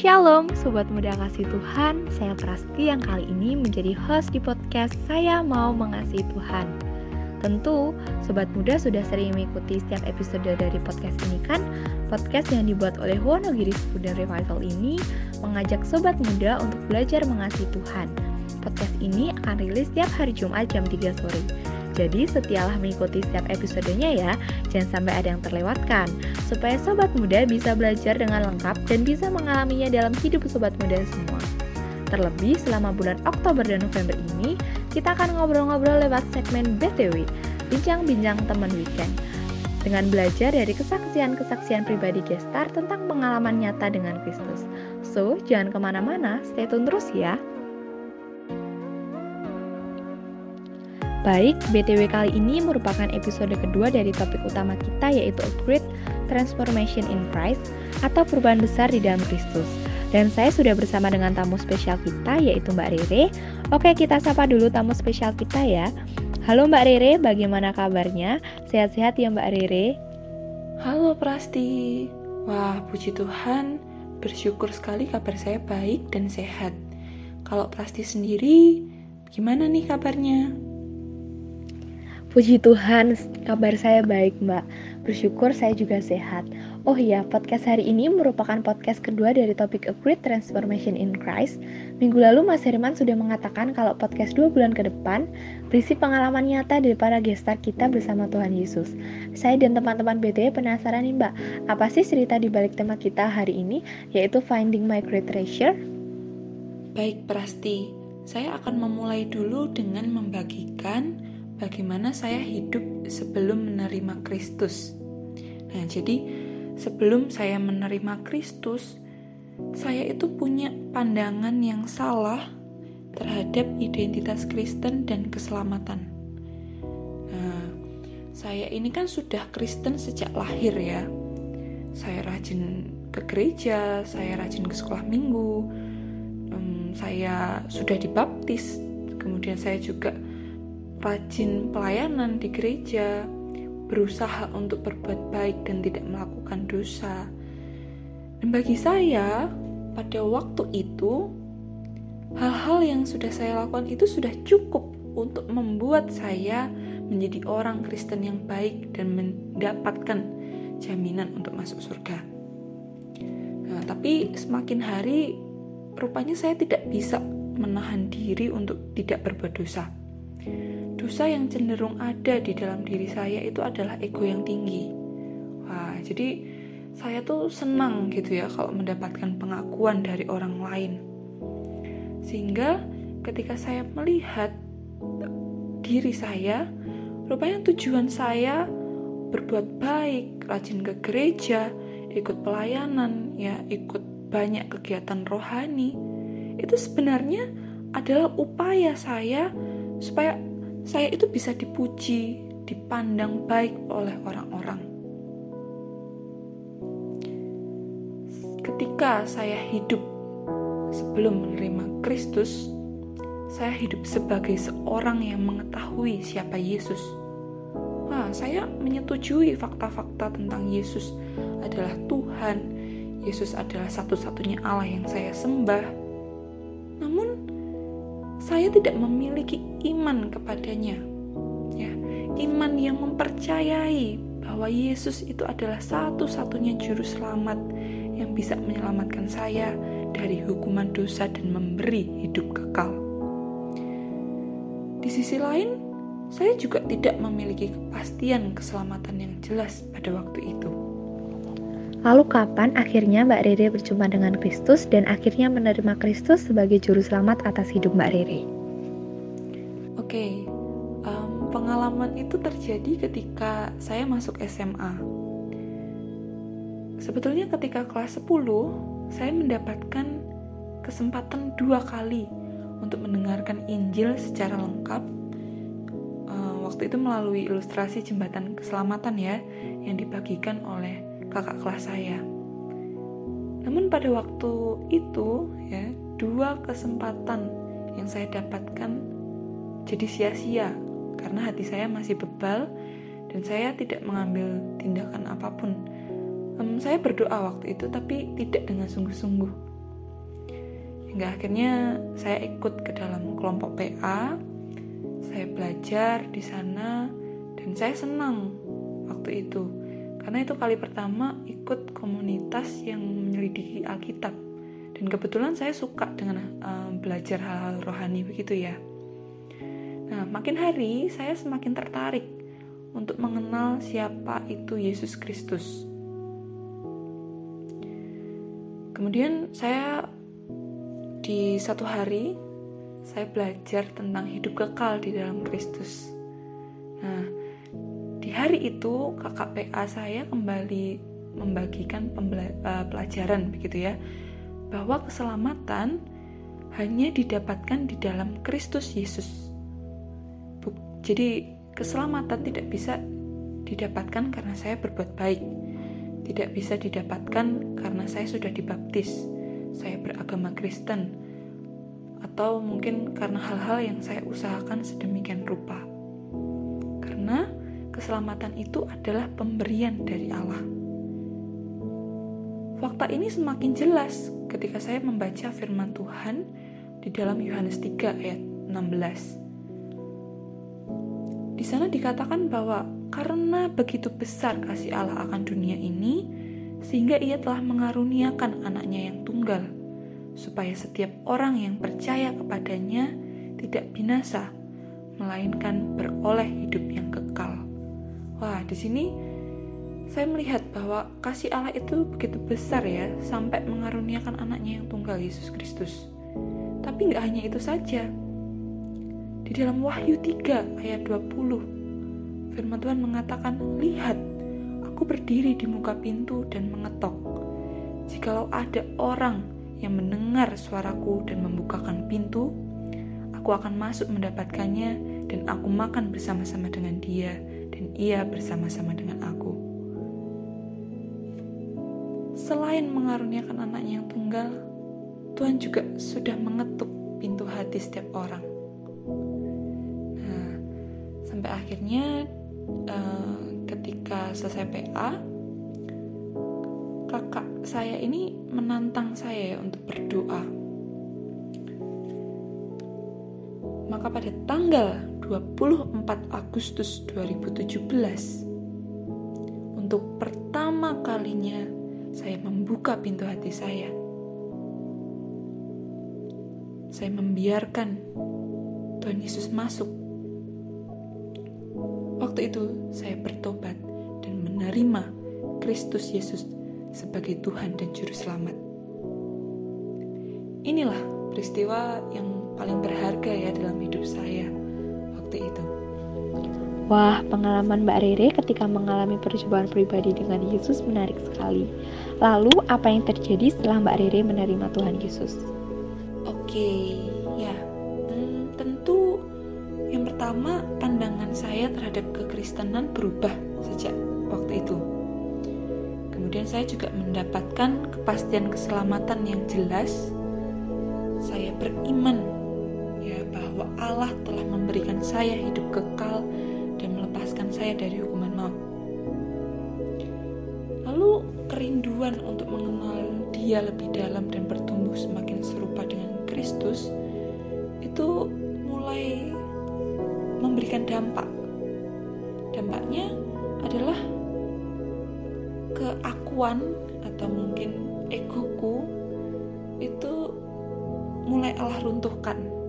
Shalom Sobat Muda Kasih Tuhan, saya Prasti yang kali ini menjadi host di podcast Saya Mau Mengasihi Tuhan. Tentu, Sobat Muda sudah sering mengikuti setiap episode dari podcast ini kan? Podcast yang dibuat oleh Wonogiri Student Revival ini mengajak Sobat Muda untuk belajar mengasihi Tuhan. Podcast ini akan rilis setiap hari Jumat jam 3 sore. Jadi setialah mengikuti setiap episodenya ya, jangan sampai ada yang terlewatkan, supaya sobat muda bisa belajar dengan lengkap dan bisa mengalaminya dalam hidup sobat muda semua. Terlebih selama bulan Oktober dan November ini, kita akan ngobrol-ngobrol lewat segmen BTW, Bincang-Bincang Teman Weekend. Dengan belajar dari kesaksian-kesaksian pribadi gestar tentang pengalaman nyata dengan Kristus. So, jangan ke mana-mana, stay tune terus ya. Baik, BTW kali ini merupakan episode kedua dari topik utama kita yaitu Upgrade Transformation in Christ atau perubahan besar di dalam Kristus. Dan saya sudah bersama dengan tamu spesial kita yaitu Mbak Rere. Oke, kita sapa dulu tamu spesial kita ya. Halo Mbak Rere, bagaimana kabarnya? Sehat-sehat ya Mbak Rere? Halo Prasti. Wah, puji Tuhan, bersyukur sekali kabar saya baik dan sehat. Kalau Prasti sendiri, gimana nih kabarnya? Puji Tuhan, kabar saya baik, Mbak. Bersyukur saya juga sehat. Oh iya, podcast hari ini merupakan podcast kedua dari topik A Great Transformation in Christ. Minggu lalu Mas Herman sudah mengatakan kalau podcast dua bulan ke depan berisi pengalaman nyata dari para gestar kita bersama Tuhan Yesus. Saya dan teman-teman BTW penasaran nih Mbak, apa sih cerita di balik tema kita hari ini, yaitu Finding My Great Treasure? Baik, Prasti. Saya akan memulai dulu dengan membagikan bagaimana saya hidup sebelum menerima Kristus. Nah, jadi sebelum saya menerima Kristus, saya itu punya pandangan yang salah terhadap identitas Kristen dan keselamatan. Nah, saya ini kan sudah Kristen sejak lahir ya. Saya rajin ke gereja, saya rajin ke sekolah minggu, saya sudah dibaptis, kemudian saya juga rajin pelayanan di gereja, berusaha untuk berbuat baik dan tidak melakukan dosa. Dan bagi saya, pada waktu itu, hal-hal yang sudah saya lakukan itu sudah cukup untuk membuat saya menjadi orang Kristen yang baik dan mendapatkan jaminan untuk masuk surga. Nah, tapi semakin hari, rupanya saya tidak bisa menahan diri untuk tidak berbuat dosa dosa yang cenderung ada di dalam diri saya itu adalah ego yang tinggi. Wah, jadi saya tuh senang gitu ya kalau mendapatkan pengakuan dari orang lain. Sehingga ketika saya melihat diri saya, rupanya tujuan saya berbuat baik, rajin ke gereja, ikut pelayanan, ya ikut banyak kegiatan rohani, itu sebenarnya adalah upaya saya supaya saya itu bisa dipuji, dipandang baik oleh orang-orang. Ketika saya hidup sebelum menerima Kristus, saya hidup sebagai seorang yang mengetahui siapa Yesus. Wah, saya menyetujui fakta-fakta tentang Yesus adalah Tuhan. Yesus adalah satu-satunya Allah yang saya sembah. Saya tidak memiliki iman kepadanya. Ya, iman yang mempercayai bahwa Yesus itu adalah satu-satunya juru selamat yang bisa menyelamatkan saya dari hukuman dosa dan memberi hidup kekal. Di sisi lain, saya juga tidak memiliki kepastian keselamatan yang jelas pada waktu itu. Lalu kapan akhirnya Mbak Rere berjumpa dengan Kristus dan akhirnya menerima Kristus sebagai juru selamat atas hidup Mbak Rere? Oke, okay, um, pengalaman itu terjadi ketika saya masuk SMA. Sebetulnya ketika kelas 10, saya mendapatkan kesempatan dua kali untuk mendengarkan Injil secara lengkap. Uh, waktu itu melalui ilustrasi jembatan keselamatan ya, yang dibagikan oleh kakak kelas saya. Namun pada waktu itu ya dua kesempatan yang saya dapatkan jadi sia-sia karena hati saya masih bebal dan saya tidak mengambil tindakan apa pun. Um, saya berdoa waktu itu tapi tidak dengan sungguh-sungguh. hingga akhirnya saya ikut ke dalam kelompok PA saya belajar di sana dan saya senang waktu itu karena itu kali pertama ikut komunitas yang menyelidiki Alkitab. Dan kebetulan saya suka dengan uh, belajar hal-hal rohani begitu ya. Nah makin hari saya semakin tertarik untuk mengenal siapa itu Yesus Kristus. Kemudian saya di satu hari, saya belajar tentang hidup kekal di dalam Kristus. Nah, hari itu kakak PA saya kembali membagikan uh, pelajaran begitu ya, bahwa keselamatan hanya didapatkan di dalam Kristus Yesus. Jadi keselamatan tidak bisa didapatkan karena saya berbuat baik, tidak bisa didapatkan karena saya sudah dibaptis saya beragama Kristen, atau mungkin karena hal-hal yang saya usahakan sedemikian rupa. Karena keselamatan itu adalah pemberian dari Allah. Fakta ini semakin jelas ketika saya membaca firman Tuhan di dalam Yohanes 3 ayat 16. Di sana dikatakan bahwa karena begitu besar kasih Allah akan dunia ini, sehingga ia telah mengaruniakan anaknya yang tunggal, supaya setiap orang yang percaya kepadanya tidak binasa, melainkan beroleh hidup yang kekal. Wah, di sini saya melihat bahwa kasih Allah itu begitu besar ya, sampai mengaruniakan anaknya yang tunggal Yesus Kristus. Tapi nggak hanya itu saja. Di dalam Wahyu 3 ayat 20, firman Tuhan mengatakan, Lihat, Aku berdiri di muka pintu dan mengetok. Jikalau ada orang yang mendengar suaraku dan membukakan pintu, aku akan masuk mendapatkannya dan aku makan bersama-sama dengan dia dan ia bersama-sama dengan aku. Selain mengaruniakan anaknya yang tunggal, Tuhan juga sudah mengetuk pintu hati setiap orang. Nah, sampai akhirnya uh, ketika selesai PA kakak saya ini menantang saya ya untuk berdoa maka pada tanggal 24 Agustus 2017 untuk pertama kalinya saya membuka pintu hati saya saya membiarkan Tuhan Yesus masuk Waktu itu saya bertobat dan menerima Kristus Yesus sebagai Tuhan dan Juru Selamat. Inilah peristiwa yang paling berharga ya dalam hidup saya waktu itu. Wah, pengalaman Mbak Rere ketika mengalami percobaan pribadi dengan Yesus menarik sekali. Lalu, apa yang terjadi setelah Mbak Rere menerima Tuhan Yesus? Oke, ya. Hmm, tentu yang pertama, pandangan saya terhadap kekristenan berubah sejak waktu itu. Kemudian saya juga mendapatkan kepastian keselamatan yang jelas. Saya beriman ya bahwa Allah telah memberikan saya hidup kekal dan melepaskan saya dari hukuman maut. Lalu kerinduan untuk mengenal Dia lebih dalam dan bertumbuh semakin serupa dengan Kristus itu mulai memberikan dampak. Dampaknya adalah keakuan atau mungkin egoku itu mulai Allah runtuhkan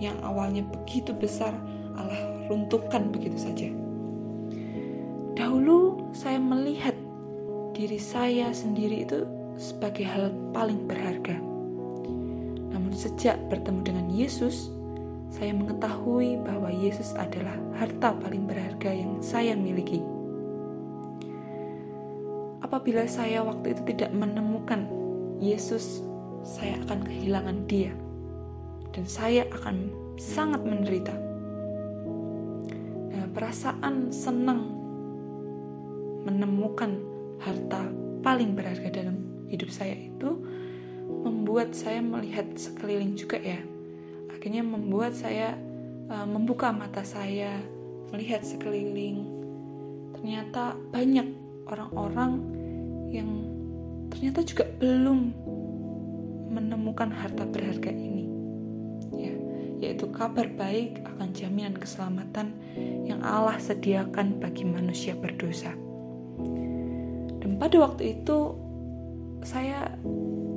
yang awalnya begitu besar Allah runtuhkan begitu saja. Dahulu saya melihat diri saya sendiri itu sebagai hal paling berharga. Namun sejak bertemu dengan Yesus saya mengetahui bahwa Yesus adalah harta paling berharga yang saya miliki. Apabila saya waktu itu tidak menemukan Yesus, saya akan kehilangan Dia, dan saya akan sangat menderita. Nah, perasaan senang menemukan harta paling berharga dalam hidup saya itu membuat saya melihat sekeliling juga ya akhirnya membuat saya uh, membuka mata saya melihat sekeliling ternyata banyak orang-orang yang ternyata juga belum menemukan harta berharga ini. Ya, yaitu kabar baik akan jaminan keselamatan yang Allah sediakan bagi manusia berdosa. Dan pada waktu itu saya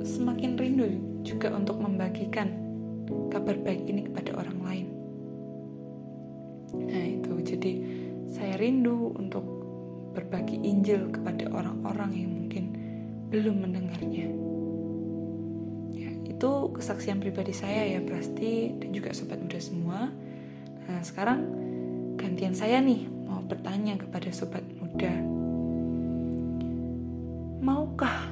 semakin rindu juga untuk membagikan kabar baik ini kepada orang lain. Nah, itu jadi saya rindu untuk berbagi Injil kepada orang-orang yang mungkin belum mendengarnya. Itu kesaksian pribadi saya ya, Prasti dan juga sobat muda semua. Nah, sekarang gantian saya nih mau bertanya kepada sobat muda. Maukah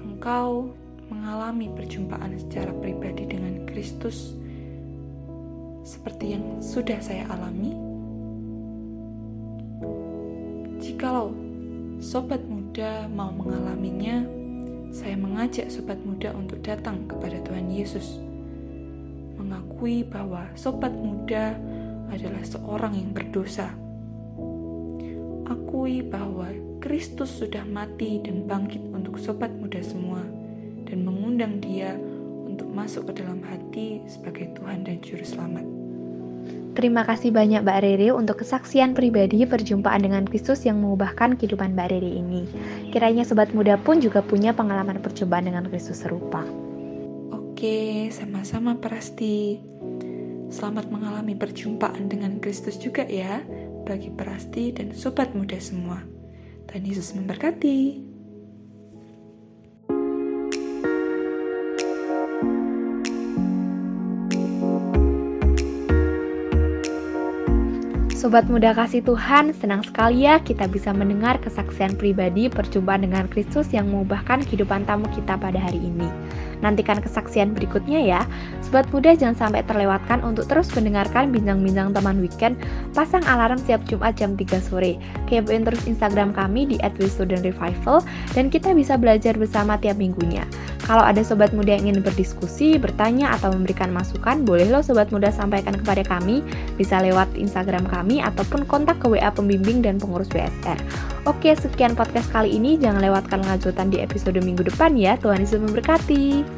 engkau mengalami perjumpaan secara pribadi dengan Kristus seperti yang sudah saya alami? Jikalau sobat muda mau mengalaminya, saya mengajak sobat muda untuk datang kepada Tuhan Yesus, mengakui bahwa sobat muda adalah seorang yang berdosa. Akui bahwa Kristus sudah mati dan bangkit untuk sobat muda semua, dan mengundang Dia untuk masuk ke dalam hati sebagai Tuhan dan Juru Selamat. Terima kasih banyak Mbak Rere untuk kesaksian pribadi perjumpaan dengan Kristus yang mengubahkan kehidupan Mbak Rere ini. Kiranya sobat muda pun juga punya pengalaman perjumpaan dengan Kristus serupa. Oke, sama-sama Prasti. Selamat mengalami perjumpaan dengan Kristus juga ya, bagi Prasti dan sobat muda semua. Tuhan Yesus memberkati. Sobat muda kasih Tuhan, senang sekali ya kita bisa mendengar kesaksian pribadi perjumpaan dengan Kristus yang mengubahkan kehidupan tamu kita pada hari ini. Nantikan kesaksian berikutnya ya. Sobat muda jangan sampai terlewatkan untuk terus mendengarkan bincang-bincang teman weekend. Pasang alarm setiap Jumat jam 3 sore. Kepoin terus Instagram kami di @studentrevival dan kita bisa belajar bersama tiap minggunya. Kalau ada sobat muda yang ingin berdiskusi, bertanya, atau memberikan masukan, boleh lo sobat muda sampaikan kepada kami, bisa lewat Instagram kami ataupun kontak ke WA pembimbing dan pengurus WSR. Oke, sekian podcast kali ini. Jangan lewatkan lanjutan di episode minggu depan ya. Tuhan Yesus memberkati.